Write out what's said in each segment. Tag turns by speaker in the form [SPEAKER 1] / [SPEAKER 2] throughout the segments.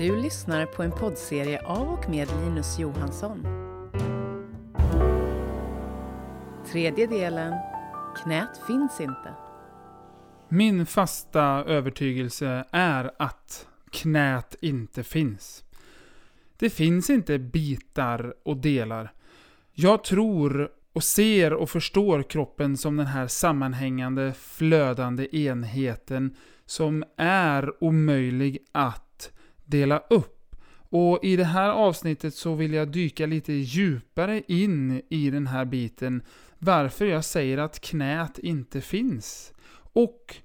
[SPEAKER 1] Du lyssnar på en poddserie av och med Linus Johansson. Tredje delen Knät finns inte.
[SPEAKER 2] Min fasta övertygelse är att knät inte finns. Det finns inte bitar och delar. Jag tror och ser och förstår kroppen som den här sammanhängande, flödande enheten som är omöjlig att dela upp. Och i det här avsnittet så vill jag dyka lite djupare in i den här biten varför jag säger att knät inte finns. Och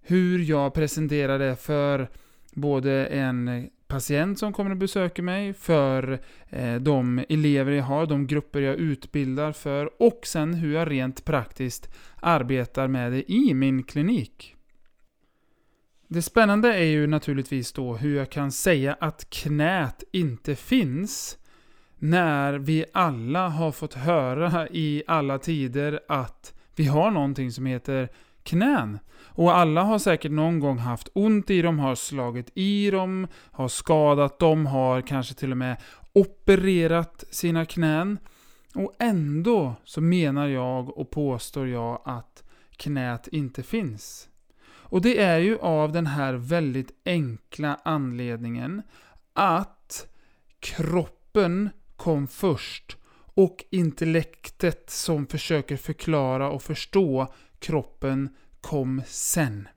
[SPEAKER 2] hur jag presenterar det för både en patient som kommer och besöker mig, för eh, de elever jag har, de grupper jag utbildar för och sen hur jag rent praktiskt arbetar med det i min klinik. Det spännande är ju naturligtvis då hur jag kan säga att knät inte finns när vi alla har fått höra i alla tider att vi har någonting som heter knän. Och alla har säkert någon gång haft ont i dem, har slagit i dem, har skadat dem, har kanske till och med opererat sina knän. Och ändå så menar jag och påstår jag att knät inte finns. Och det är ju av den här väldigt enkla anledningen att kroppen kom först och intellektet som försöker förklara och förstå kroppen kom sen.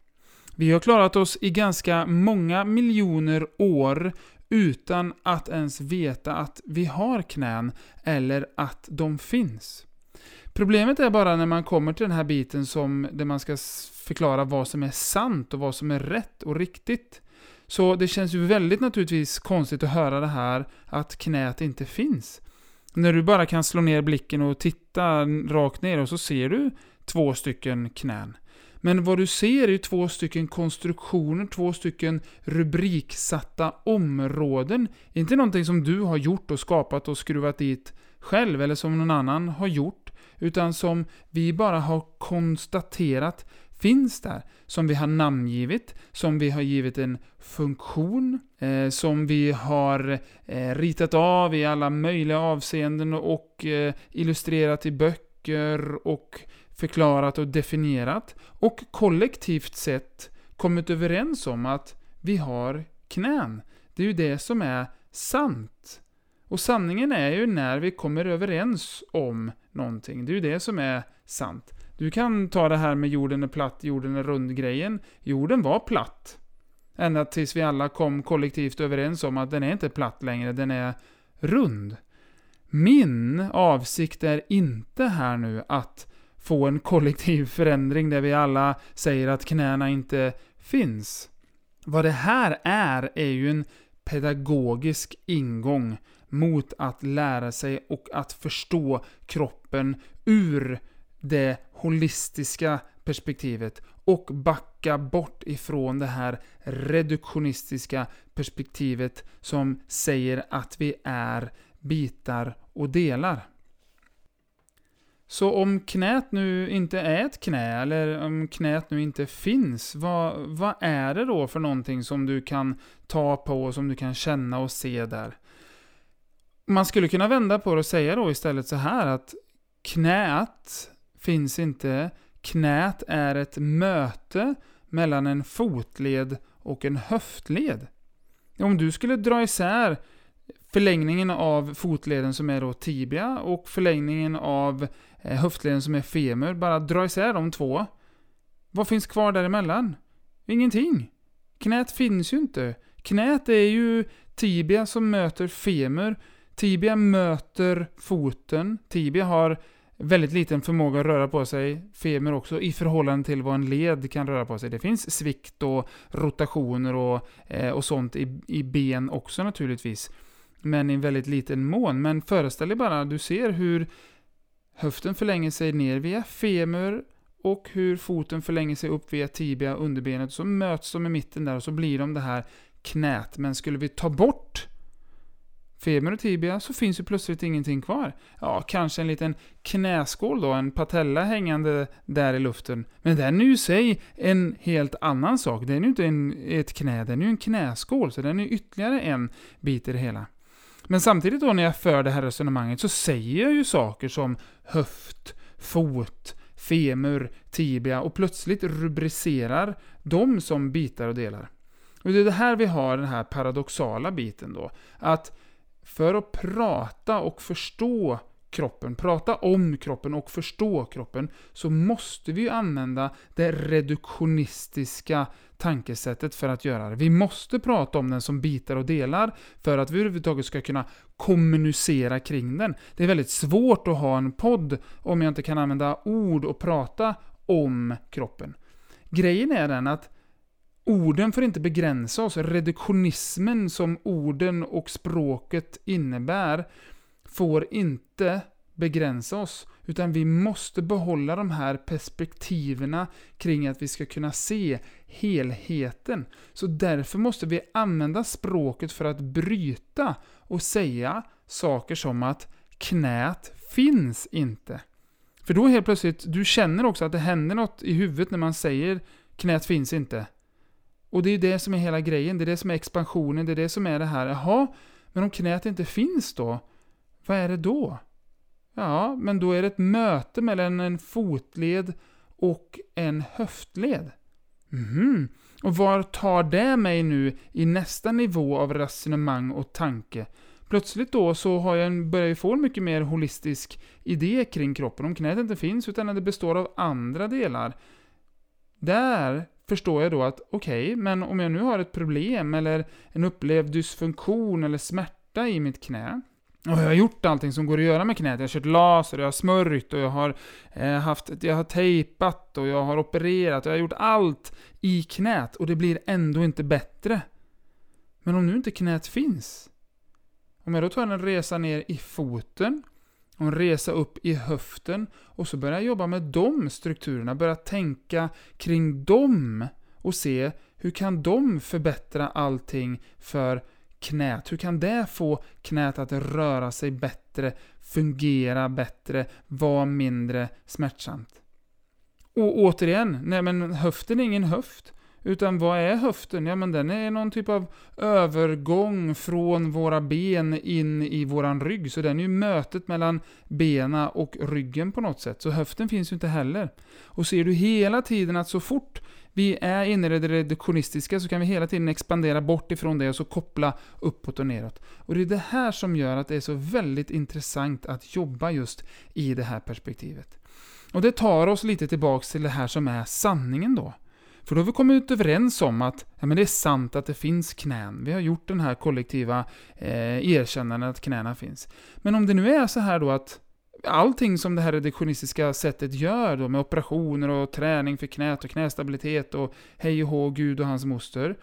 [SPEAKER 2] Vi har klarat oss i ganska många miljoner år utan att ens veta att vi har knän eller att de finns. Problemet är bara när man kommer till den här biten som där man ska förklara vad som är sant och vad som är rätt och riktigt. Så det känns ju väldigt naturligtvis konstigt att höra det här att knät inte finns. När du bara kan slå ner blicken och titta rakt ner och så ser du två stycken knän. Men vad du ser är två stycken konstruktioner, två stycken rubriksatta områden. Inte någonting som du har gjort och skapat och skruvat dit själv eller som någon annan har gjort. Utan som vi bara har konstaterat finns där. Som vi har namngivit, som vi har givit en funktion, eh, som vi har eh, ritat av i alla möjliga avseenden och eh, illustrerat i böcker och förklarat och definierat. Och kollektivt sett kommit överens om att vi har knän. Det är ju det som är sant. Och sanningen är ju när vi kommer överens om någonting. Det är ju det som är sant. Du kan ta det här med jorden är platt, jorden är rund grejen. Jorden var platt. Ända tills vi alla kom kollektivt överens om att den är inte platt längre, den är rund. Min avsikt är inte här nu att få en kollektiv förändring där vi alla säger att knäna inte finns. Vad det här är, är ju en pedagogisk ingång mot att lära sig och att förstå kroppen ur det holistiska perspektivet och backa bort ifrån det här reduktionistiska perspektivet som säger att vi är bitar och delar. Så om knät nu inte är ett knä, eller om knät nu inte finns, vad, vad är det då för någonting som du kan ta på, och som du kan känna och se där? Man skulle kunna vända på det och säga då istället så här att knät finns inte. Knät är ett möte mellan en fotled och en höftled. Om du skulle dra isär förlängningen av fotleden som är då tibia och förlängningen av eh, höftleden som är femur, bara dra isär de två. Vad finns kvar däremellan? Ingenting. Knät finns ju inte. Knät är ju tibia som möter femur. Tibia möter foten. Tibia har väldigt liten förmåga att röra på sig, femur också, i förhållande till vad en led kan röra på sig. Det finns svikt och rotationer och, eh, och sånt i, i ben också naturligtvis. Men i en väldigt liten mån. Men föreställ dig bara, du ser hur höften förlänger sig ner via femur och hur foten förlänger sig upp via tibia, underbenet. Så möts de i mitten där och så blir de det här knät. Men skulle vi ta bort femur och tibia, så finns ju plötsligt ingenting kvar. Ja, kanske en liten knäskål då, en patella hängande där i luften. Men den är ju i sig en helt annan sak. Den är ju inte en, ett knä, den är ju en knäskål, så den är ytterligare en bit i det hela. Men samtidigt då när jag för det här resonemanget så säger jag ju saker som höft, fot, femur, tibia och plötsligt rubricerar dem som bitar och delar. Och det är det här vi har den här paradoxala biten då. Att för att prata och förstå kroppen, prata om kroppen och förstå kroppen, så måste vi använda det reduktionistiska tankesättet för att göra det. Vi måste prata om den som bitar och delar för att vi överhuvudtaget ska kunna kommunicera kring den. Det är väldigt svårt att ha en podd om jag inte kan använda ord och prata om kroppen. Grejen är den att orden får inte begränsa oss. Reduktionismen som orden och språket innebär får inte begränsa oss, utan vi måste behålla de här perspektiven kring att vi ska kunna se helheten. Så därför måste vi använda språket för att bryta och säga saker som att knät finns inte. För då helt plötsligt, du känner också att det händer något i huvudet när man säger knät finns inte. Och det är det som är hela grejen, det är det som är expansionen, det är det som är det här, jaha, men om knät inte finns då, vad är det då? Ja, men då är det ett möte mellan en fotled och en höftled. Mhm. Och var tar det mig nu i nästa nivå av resonemang och tanke? Plötsligt då så har jag en, börjar jag få en mycket mer holistisk idé kring kroppen. Om knät inte finns utan att det består av andra delar. Där förstår jag då att okej, okay, men om jag nu har ett problem eller en upplevd dysfunktion eller smärta i mitt knä, och jag har gjort allting som går att göra med knät. Jag har kört laser, jag har smörjt och jag har, eh, haft, jag har tejpat och jag har opererat jag har gjort allt i knät och det blir ändå inte bättre. Men om nu inte knät finns, om jag då tar en resa ner i foten och en resa upp i höften och så börja jobba med de strukturerna, börja tänka kring dem och se hur kan de förbättra allting för knät? Hur kan det få knät att röra sig bättre, fungera bättre, vara mindre smärtsamt? Och återigen, nej men höften är ingen höft. Utan vad är höften? Ja men den är någon typ av övergång från våra ben in i våran rygg. Så den är ju mötet mellan bena och ryggen på något sätt. Så höften finns ju inte heller. Och ser du hela tiden att så fort vi är inne i det reduktionistiska så kan vi hela tiden expandera bort ifrån det och så koppla uppåt och neråt. Och det är det här som gör att det är så väldigt intressant att jobba just i det här perspektivet. Och det tar oss lite tillbaks till det här som är sanningen då. För då har vi kommit överens om att ja, men det är sant att det finns knän. Vi har gjort den här kollektiva eh, erkännandet att knäna finns. Men om det nu är så här då att allting som det här reduktionistiska sättet gör då med operationer och träning för knät och knästabilitet och hej och hå, Gud och hans moster.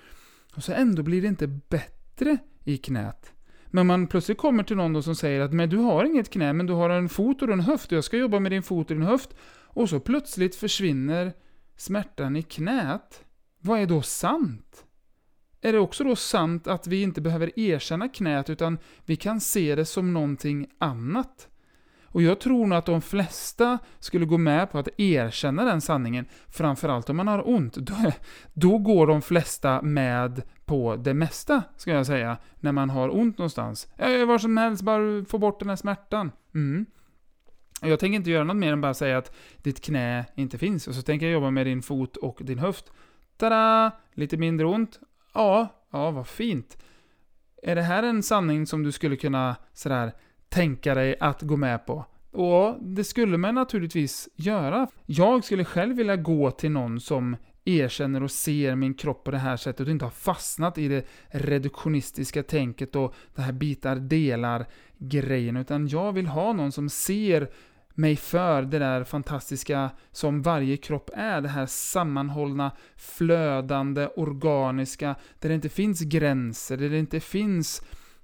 [SPEAKER 2] Och så ändå blir det inte bättre i knät. Men man plötsligt kommer till någon som säger att men du har inget knä, men du har en fot och en höft och jag ska jobba med din fot och din höft. Och så plötsligt försvinner smärtan i knät. Vad är då sant? Är det också då sant att vi inte behöver erkänna knät utan vi kan se det som någonting annat? Och jag tror nog att de flesta skulle gå med på att erkänna den sanningen, framförallt om man har ont. Då, då går de flesta med på det mesta, ska jag säga, när man har ont någonstans. Var som helst, bara få bort den här smärtan. Mm. Jag tänker inte göra något mer än bara säga att ditt knä inte finns, och så tänker jag jobba med din fot och din höft. Tada! Lite mindre ont? Ja, ja, vad fint. Är det här en sanning som du skulle kunna sådär tänka dig att gå med på? Och det skulle man naturligtvis göra. Jag skulle själv vilja gå till någon som erkänner och ser min kropp på det här sättet och inte har fastnat i det reduktionistiska tänket och det här bitar, delar, grejen, utan jag vill ha någon som ser mig för det där fantastiska som varje kropp är, det här sammanhållna, flödande, organiska, där det inte finns gränser, där det inte finns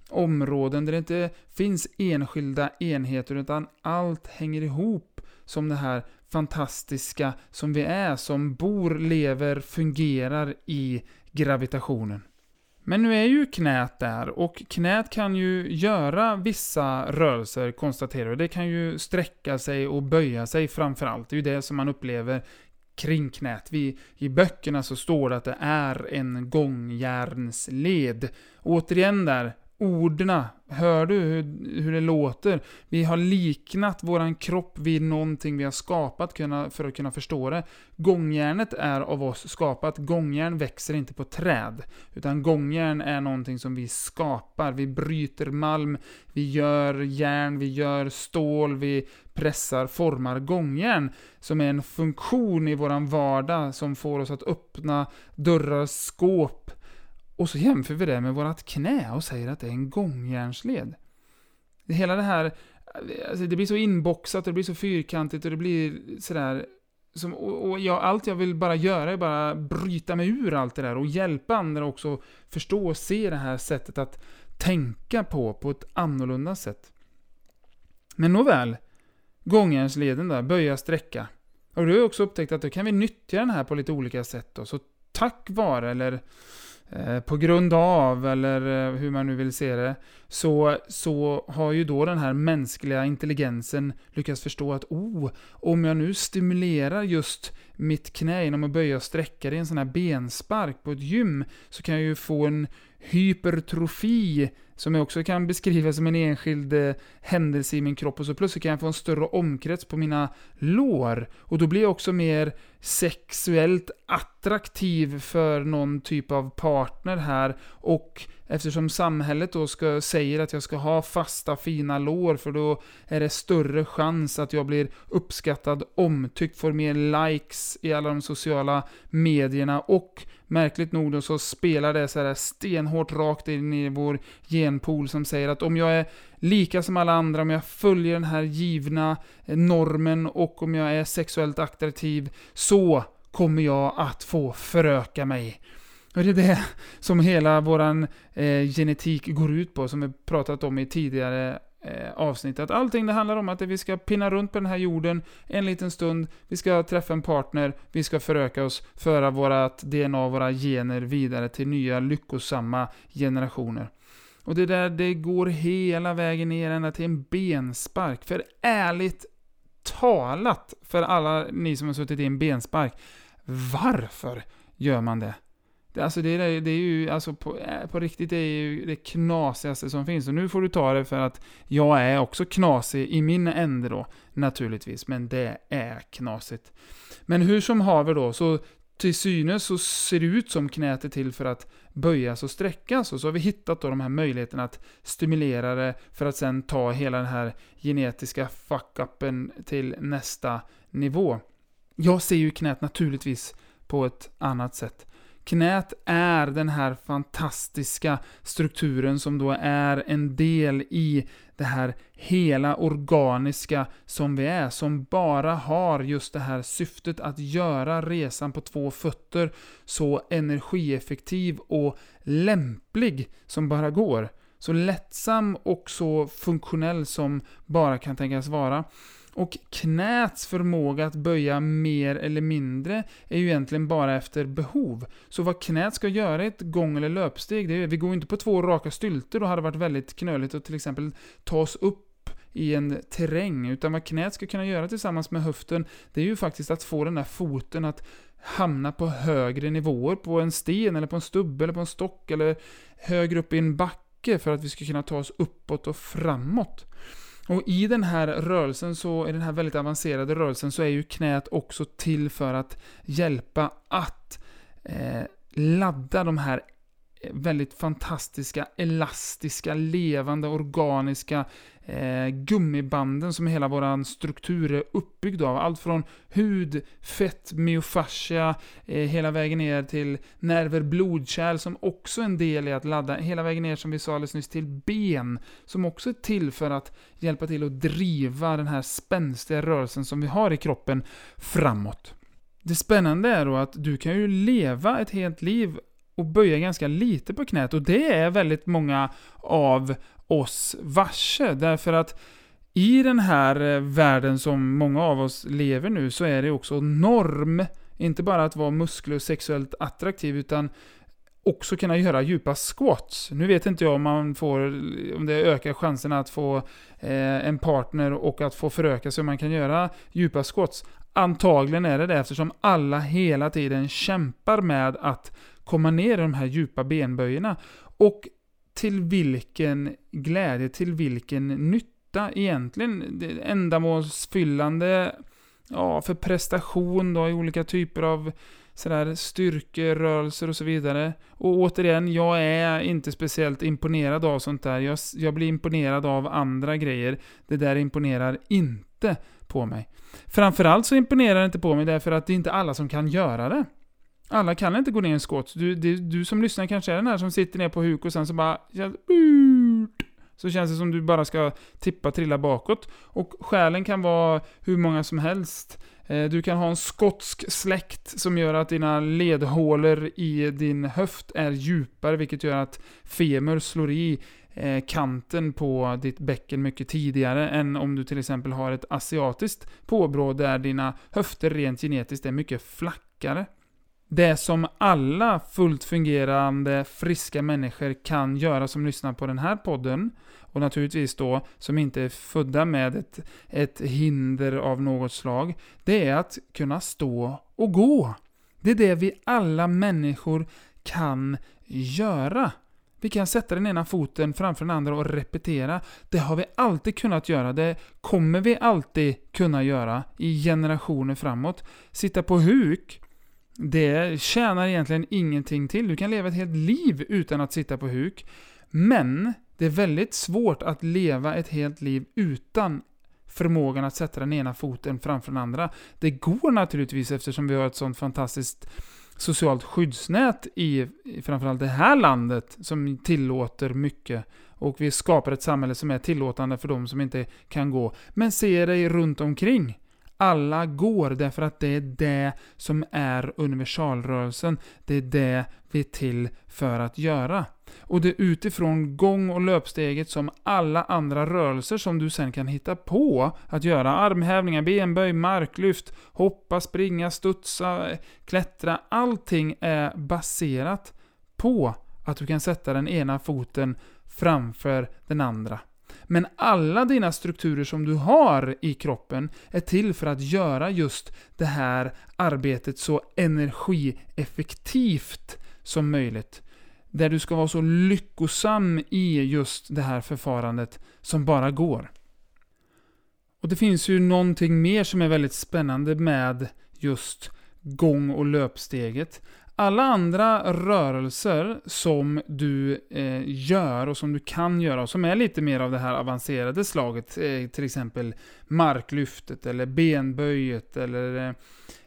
[SPEAKER 2] områden där det inte finns enskilda enheter, utan allt hänger ihop som det här fantastiska som vi är, som bor, lever, fungerar i gravitationen. Men nu är ju knät där och knät kan ju göra vissa rörelser, konstaterar vi. Det kan ju sträcka sig och böja sig framförallt. Det är ju det som man upplever kring knät. Vi, I böckerna så står det att det är en gångjärnsled. Återigen där, orden, hör du hur, hur det låter? Vi har liknat våran kropp vid någonting vi har skapat för att kunna förstå det. Gångjärnet är av oss skapat. Gångjärn växer inte på träd. Utan gångjärn är någonting som vi skapar. Vi bryter malm, vi gör järn, vi gör stål, vi pressar, formar gångjärn. Som är en funktion i våran vardag som får oss att öppna dörrar, skåp, och så jämför vi det med vårt knä och säger att det är en gångjärnsled. Hela det här, alltså det blir så inboxat och det blir så fyrkantigt och det blir sådär som, och, jag, allt jag vill bara göra är bara bryta mig ur allt det där och hjälpa andra också förstå och se det här sättet att tänka på, på ett annorlunda sätt. Men nåväl, gångjärnsleden där, böja, sträcka. Och du har också upptäckt att då kan vi nyttja den här på lite olika sätt då. Så tack vare, eller Eh, på grund av, eller eh, hur man nu vill se det, så, så har ju då den här mänskliga intelligensen lyckats förstå att oh, om jag nu stimulerar just mitt knä genom att böja och sträcka det i en sån här benspark på ett gym, så kan jag ju få en hypertrofi, som jag också kan beskriva som en enskild eh, händelse i min kropp, och så plötsligt kan jag få en större omkrets på mina lår. Och då blir jag också mer sexuellt attraktiv för någon typ av partner här, och Eftersom samhället då ska, säger att jag ska ha fasta fina lår för då är det större chans att jag blir uppskattad, omtyckt, får mer likes i alla de sociala medierna. Och märkligt nog då så spelar det så här stenhårt rakt in i vår genpool som säger att om jag är lika som alla andra, om jag följer den här givna eh, normen och om jag är sexuellt attraktiv så kommer jag att få föröka mig. Och det är det som hela våran eh, genetik går ut på, som vi pratat om i tidigare eh, avsnitt. Att allting det handlar om att vi ska pinna runt på den här jorden en liten stund, vi ska träffa en partner, vi ska föröka oss, föra vårat DNA, våra gener vidare till nya lyckosamma generationer. Och det där, det går hela vägen ner ända till en benspark. För ärligt talat, för alla ni som har suttit i en benspark, varför gör man det? Alltså det, är, det är ju, alltså på, eh, på riktigt, det är ju det knasigaste som finns. Och nu får du ta det för att jag är också knasig i min ände då, naturligtvis. Men det är knasigt. Men hur som haver då, så till synes så ser det ut som knät är till för att böjas och sträckas. Och så har vi hittat då de här möjligheterna att stimulera det för att sen ta hela den här genetiska fuck-upen till nästa nivå. Jag ser ju knät naturligtvis på ett annat sätt. Knät är den här fantastiska strukturen som då är en del i det här hela organiska som vi är, som bara har just det här syftet att göra resan på två fötter så energieffektiv och lämplig som bara går. Så lättsam och så funktionell som bara kan tänkas vara. Och knäts förmåga att böja mer eller mindre är ju egentligen bara efter behov. Så vad knät ska göra i ett gång eller löpsteg, det är, vi går inte på två raka stylter, då hade det varit väldigt knöligt att till exempel ta oss upp i en terräng, utan vad knät ska kunna göra tillsammans med höften, det är ju faktiskt att få den där foten att hamna på högre nivåer, på en sten, eller på en stubbe, eller på en stock, eller högre upp i en backe, för att vi ska kunna ta oss uppåt och framåt. Och i den här rörelsen, så, i den här väldigt avancerade rörelsen, så är ju knät också till för att hjälpa att eh, ladda de här väldigt fantastiska, elastiska, levande, organiska eh, gummibanden som hela vår struktur är uppbyggd av. Allt från hud, fett, myofascia, eh, hela vägen ner till nerver, blodkärl som också är en del i att ladda, hela vägen ner som vi sa alldeles nyss till ben, som också är till för att hjälpa till att driva den här spänstiga rörelsen som vi har i kroppen framåt. Det spännande är då att du kan ju leva ett helt liv och böja ganska lite på knät och det är väldigt många av oss varse. Därför att i den här eh, världen som många av oss lever nu så är det också norm, inte bara att vara muskler och sexuellt attraktiv, utan också kunna göra djupa squats. Nu vet inte jag om man får, om det ökar chanserna att få eh, en partner och att få föröka sig om man kan göra djupa squats. Antagligen är det det eftersom alla hela tiden kämpar med att komma ner i de här djupa benböjerna. Och till vilken glädje, till vilken nytta egentligen? Ändamålsfyllande ja, för prestation då i olika typer av sådär styrkerörelser och så vidare. Och återigen, jag är inte speciellt imponerad av sånt där. Jag, jag blir imponerad av andra grejer. Det där imponerar inte på mig. Framförallt så imponerar det inte på mig därför att det är inte alla som kan göra det. Alla kan inte gå ner i en skott. Du, du, du som lyssnar kanske är den här som sitter ner på huk och sen så bara... Så känns det som du bara ska tippa, trilla bakåt. Och skälen kan vara hur många som helst. Eh, du kan ha en skotsk släkt som gör att dina ledhålor i din höft är djupare, vilket gör att femur slår i eh, kanten på ditt bäcken mycket tidigare än om du till exempel har ett asiatiskt påbrå där dina höfter rent genetiskt är mycket flackare. Det som alla fullt fungerande, friska människor kan göra som lyssnar på den här podden, och naturligtvis då som inte är födda med ett, ett hinder av något slag, det är att kunna stå och gå. Det är det vi alla människor kan göra. Vi kan sätta den ena foten framför den andra och repetera. Det har vi alltid kunnat göra. Det kommer vi alltid kunna göra i generationer framåt. Sitta på huk det tjänar egentligen ingenting till. Du kan leva ett helt liv utan att sitta på huk. Men det är väldigt svårt att leva ett helt liv utan förmågan att sätta den ena foten framför den andra. Det går naturligtvis eftersom vi har ett sånt fantastiskt socialt skyddsnät i, framförallt det här landet som tillåter mycket. Och vi skapar ett samhälle som är tillåtande för de som inte kan gå. Men se dig runt omkring. Alla går därför att det är det som är universalrörelsen. Det är det vi är till för att göra. Och det är utifrån gång och löpsteget som alla andra rörelser som du sen kan hitta på att göra. Armhävningar, benböj, marklyft, hoppa, springa, studsa, klättra. Allting är baserat på att du kan sätta den ena foten framför den andra. Men alla dina strukturer som du har i kroppen är till för att göra just det här arbetet så energieffektivt som möjligt. Där du ska vara så lyckosam i just det här förfarandet som bara går. Och det finns ju någonting mer som är väldigt spännande med just gång och löpsteget. Alla andra rörelser som du eh, gör och som du kan göra och som är lite mer av det här avancerade slaget, eh, till exempel marklyftet eller benböjet eller eh,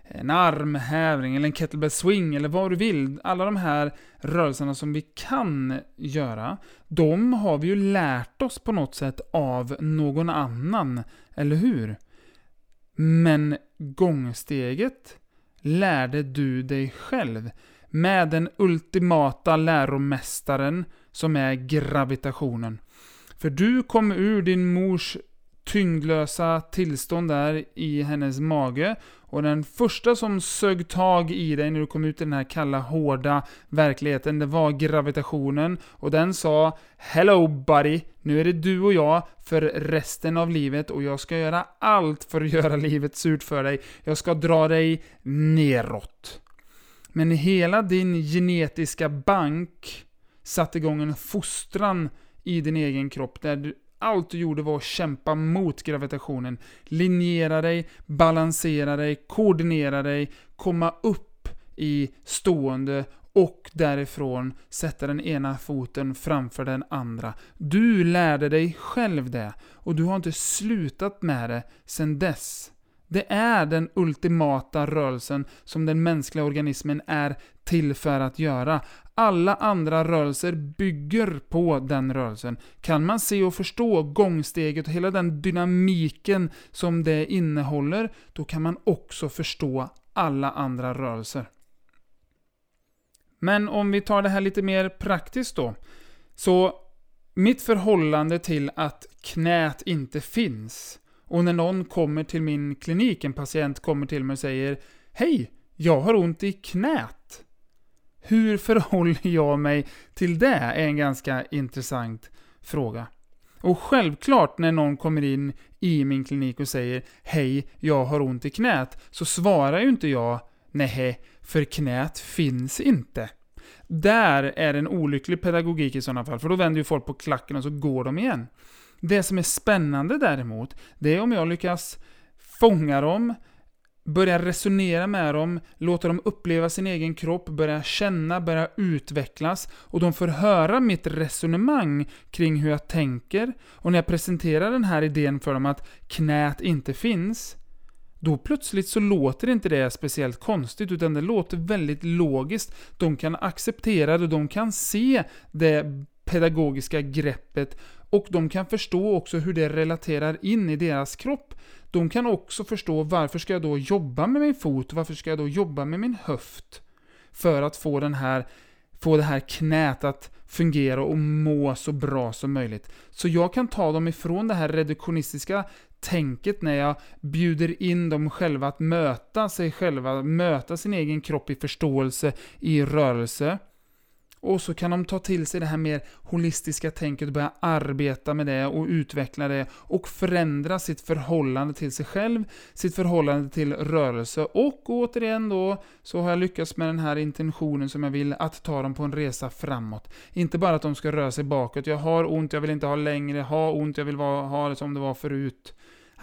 [SPEAKER 2] en armhävning eller en kettlebell swing eller vad du vill. Alla de här rörelserna som vi kan göra, de har vi ju lärt oss på något sätt av någon annan, eller hur? Men gångsteget lärde du dig själv med den ultimata läromästaren som är gravitationen. För du kom ur din mors tyngdlösa tillstånd där i hennes mage. Och den första som sög tag i dig när du kom ut i den här kalla, hårda verkligheten, det var gravitationen. Och den sa Hello buddy, nu är det du och jag för resten av livet och jag ska göra allt för att göra livet surt för dig. Jag ska dra dig neråt. Men hela din genetiska bank satte igång en fostran i din egen kropp där du allt du gjorde var att kämpa mot gravitationen. Linjera dig, balansera dig, koordinera dig, komma upp i stående och därifrån sätta den ena foten framför den andra. Du lärde dig själv det och du har inte slutat med det sedan dess. Det är den ultimata rörelsen som den mänskliga organismen är till för att göra. Alla andra rörelser bygger på den rörelsen. Kan man se och förstå gångsteget och hela den dynamiken som det innehåller, då kan man också förstå alla andra rörelser. Men om vi tar det här lite mer praktiskt då. Så mitt förhållande till att knät inte finns och när någon kommer till min klinik, en patient kommer till mig och säger Hej, jag har ont i knät. Hur förhåller jag mig till det? är en ganska intressant fråga. Och självklart när någon kommer in i min klinik och säger Hej, jag har ont i knät, så svarar ju inte jag Nej, för knät finns inte. Där är en olycklig pedagogik i sådana fall, för då vänder ju folk på klacken och så går de igen. Det som är spännande däremot, det är om jag lyckas fånga dem, börja resonera med dem, låta dem uppleva sin egen kropp, börja känna, börja utvecklas och de får höra mitt resonemang kring hur jag tänker. Och när jag presenterar den här idén för dem att knät inte finns, då plötsligt så låter inte det speciellt konstigt, utan det låter väldigt logiskt. De kan acceptera det, de kan se det pedagogiska greppet och de kan förstå också hur det relaterar in i deras kropp. De kan också förstå varför ska jag då jobba med min fot, varför ska jag då jobba med min höft? För att få, den här, få det här knät att fungera och må så bra som möjligt. Så jag kan ta dem ifrån det här reduktionistiska tänket när jag bjuder in dem själva att möta sig själva, möta sin egen kropp i förståelse, i rörelse. Och så kan de ta till sig det här mer holistiska tänket och börja arbeta med det och utveckla det och förändra sitt förhållande till sig själv, sitt förhållande till rörelse och återigen då så har jag lyckats med den här intentionen som jag vill att ta dem på en resa framåt. Inte bara att de ska röra sig bakåt, jag har ont, jag vill inte ha längre, ha ont, jag vill ha det som det var förut.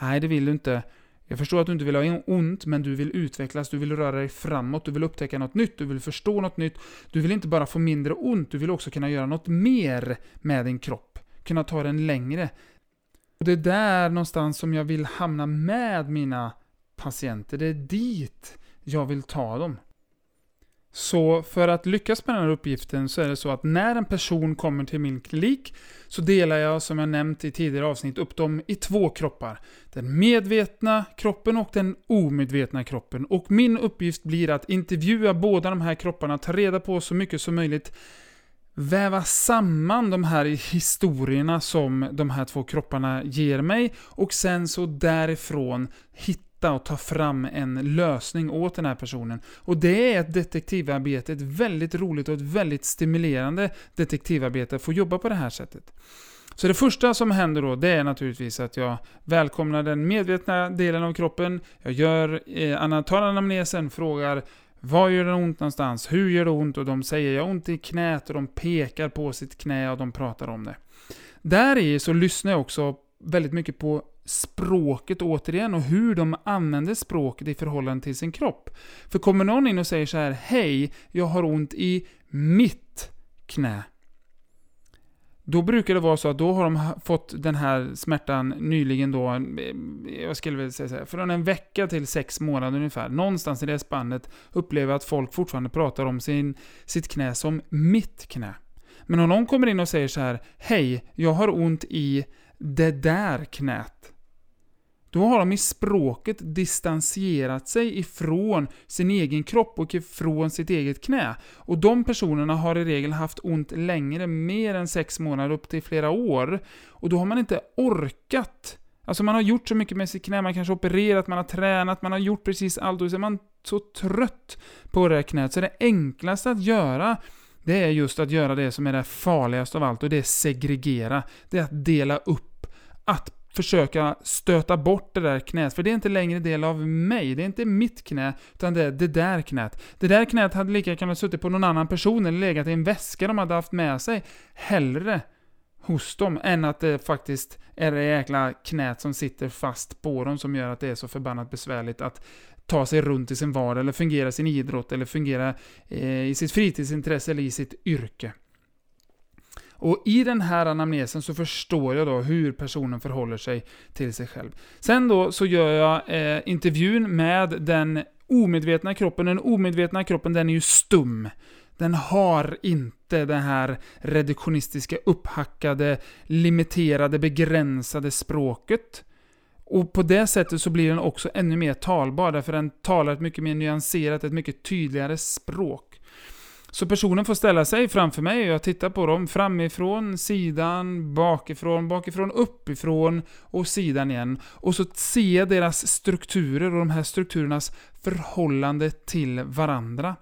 [SPEAKER 2] Nej, det vill du inte. Jag förstår att du inte vill ha ont, men du vill utvecklas, du vill röra dig framåt, du vill upptäcka något nytt, du vill förstå något nytt. Du vill inte bara få mindre ont, du vill också kunna göra något mer med din kropp. Kunna ta den längre. Och det är där någonstans som jag vill hamna med mina patienter. Det är dit jag vill ta dem. Så för att lyckas med den här uppgiften så är det så att när en person kommer till min klinik så delar jag, som jag nämnt i tidigare avsnitt, upp dem i två kroppar. Den medvetna kroppen och den omedvetna kroppen. Och min uppgift blir att intervjua båda de här kropparna, ta reda på så mycket som möjligt, väva samman de här historierna som de här två kropparna ger mig och sen så därifrån hitta hitta och ta fram en lösning åt den här personen. Och det är ett detektivarbete, ett väldigt roligt och ett väldigt stimulerande detektivarbete att få jobba på det här sättet. Så det första som händer då, det är naturligtvis att jag välkomnar den medvetna delen av kroppen, jag gör, eh, tar anamnesen, frågar var gör det ont någonstans? Hur gör det ont? Och de säger jag har ont i knät och de pekar på sitt knä och de pratar om det. Där i så lyssnar jag också väldigt mycket på språket återigen och hur de använder språket i förhållande till sin kropp. För kommer någon in och säger så här Hej, jag har ont i mitt knä. Då brukar det vara så att då har de fått den här smärtan nyligen då, eh, jag skulle vilja säga så här, från en vecka till sex månader ungefär. Någonstans i det spannet upplever jag att folk fortfarande pratar om sin, sitt knä som mitt knä. Men om någon kommer in och säger så här Hej, jag har ont i det där knät. Då har de i språket distanserat sig ifrån sin egen kropp och ifrån sitt eget knä. Och de personerna har i regel haft ont längre, mer än sex månader, upp till flera år. Och då har man inte orkat. Alltså man har gjort så mycket med sitt knä, man kanske har opererat, man har tränat, man har gjort precis allt och så är man så trött på det här knät. Så det enklaste att göra det är just att göra det som är det farligaste av allt och det är segregera. Det är att dela upp. Att försöka stöta bort det där knät, för det är inte längre del av mig. Det är inte mitt knä, utan det är det där knät. Det där knät hade lika gärna suttit på någon annan person eller legat i en väska de hade haft med sig. Hellre hos dem, än att det faktiskt är det jäkla knät som sitter fast på dem som gör att det är så förbannat besvärligt att ta sig runt i sin vardag, eller fungera i sin idrott, eller fungera eh, i sitt fritidsintresse eller i sitt yrke. Och i den här anamnesen så förstår jag då hur personen förhåller sig till sig själv. Sen då så gör jag eh, intervjun med den omedvetna kroppen. Den omedvetna kroppen den är ju stum. Den har inte det här reduktionistiska, upphackade, limiterade, begränsade språket. Och på det sättet så blir den också ännu mer talbar, därför den talar ett mycket mer nyanserat, ett mycket tydligare språk. Så personen får ställa sig framför mig och jag tittar på dem framifrån, sidan, bakifrån, bakifrån, uppifrån och sidan igen. Och så ser jag deras strukturer och de här strukturernas förhållande till varandra.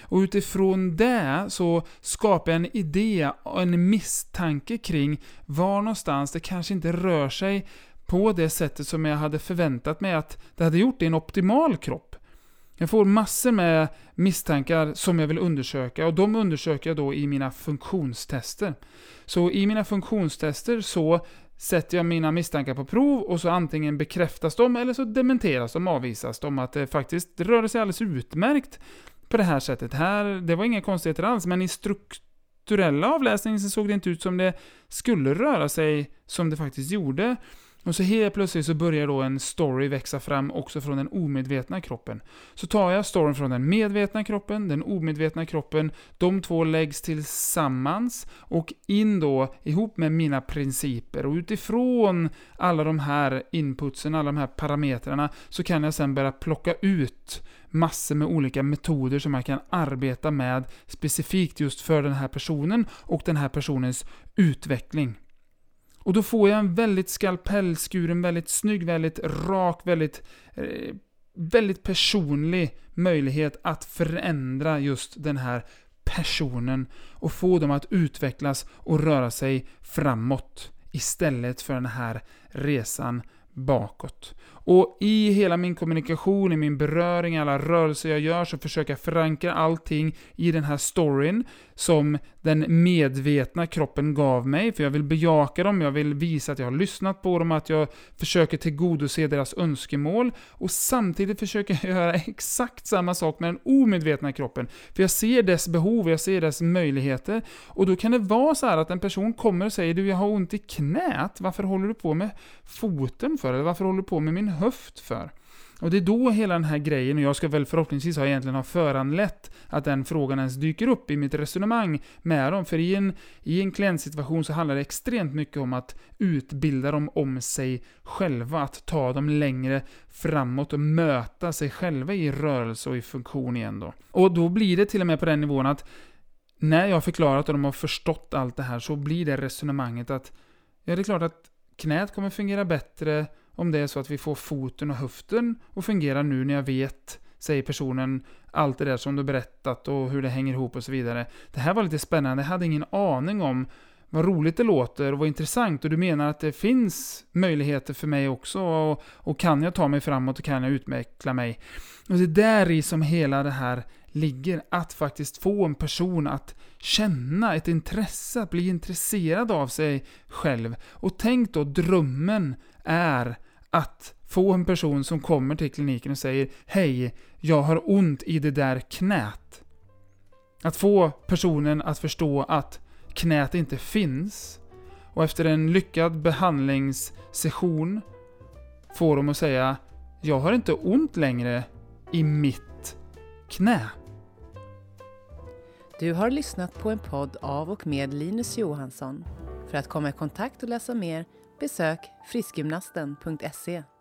[SPEAKER 2] Och utifrån det så skapar jag en idé och en misstanke kring var någonstans det kanske inte rör sig på det sättet som jag hade förväntat mig att det hade gjort i en optimal kropp. Jag får massor med misstankar som jag vill undersöka och de undersöker jag då i mina funktionstester. Så i mina funktionstester så sätter jag mina misstankar på prov och så antingen bekräftas de eller så dementeras de, avvisas de att eh, det faktiskt rör sig alldeles utmärkt på det här sättet. Här, det var inga konstigheter alls, men i strukturella avläsningen så såg det inte ut som det skulle röra sig som det faktiskt gjorde. Och så helt plötsligt så börjar då en story växa fram också från den omedvetna kroppen. Så tar jag storyn från den medvetna kroppen, den omedvetna kroppen, de två läggs tillsammans och in då ihop med mina principer. Och utifrån alla de här inputsen, alla de här parametrarna, så kan jag sen börja plocka ut massor med olika metoder som jag kan arbeta med specifikt just för den här personen och den här personens utveckling. Och då får jag en väldigt skalpellskuren, väldigt snygg, väldigt rak, väldigt, eh, väldigt personlig möjlighet att förändra just den här personen och få dem att utvecklas och röra sig framåt istället för den här resan bakåt. Och i hela min kommunikation, i min beröring, alla rörelser jag gör, så försöker jag förankra allting i den här storyn som den medvetna kroppen gav mig, för jag vill bejaka dem, jag vill visa att jag har lyssnat på dem, att jag försöker tillgodose deras önskemål, och samtidigt försöker jag göra exakt samma sak med den omedvetna kroppen. För jag ser dess behov, jag ser dess möjligheter, och då kan det vara så att en person kommer och säger du, jag har ont i knät, varför håller du på med foten för? Eller varför håller du på med min höft för? Och det är då hela den här grejen, och jag ska väl förhoppningsvis ha egentligen ha föranlett att den frågan ens dyker upp i mitt resonemang med dem. För i en, i en klientsituation så handlar det extremt mycket om att utbilda dem om sig själva, att ta dem längre framåt och möta sig själva i rörelse och i funktion igen då. Och då blir det till och med på den nivån att när jag har förklarat och de har förstått allt det här så blir det resonemanget att ja, det är klart att knät kommer fungera bättre om det är så att vi får foten och höften att fungera nu när jag vet, säger personen, allt det där som du berättat och hur det hänger ihop och så vidare. Det här var lite spännande, jag hade ingen aning om vad roligt det låter och vad intressant och du menar att det finns möjligheter för mig också och, och kan jag ta mig framåt och kan jag utveckla mig. Och det är där i som hela det här ligger, att faktiskt få en person att känna ett intresse, att bli intresserad av sig själv. Och tänk då, drömmen är att få en person som kommer till kliniken och säger Hej, jag har ont i det där knät. Att få personen att förstå att knät inte finns. Och efter en lyckad behandlingssession får de att säga Jag har inte ont längre i mitt knä.
[SPEAKER 1] Du har lyssnat på en podd av och med Linus Johansson. För att komma i kontakt och läsa mer besök friskgymnasten.se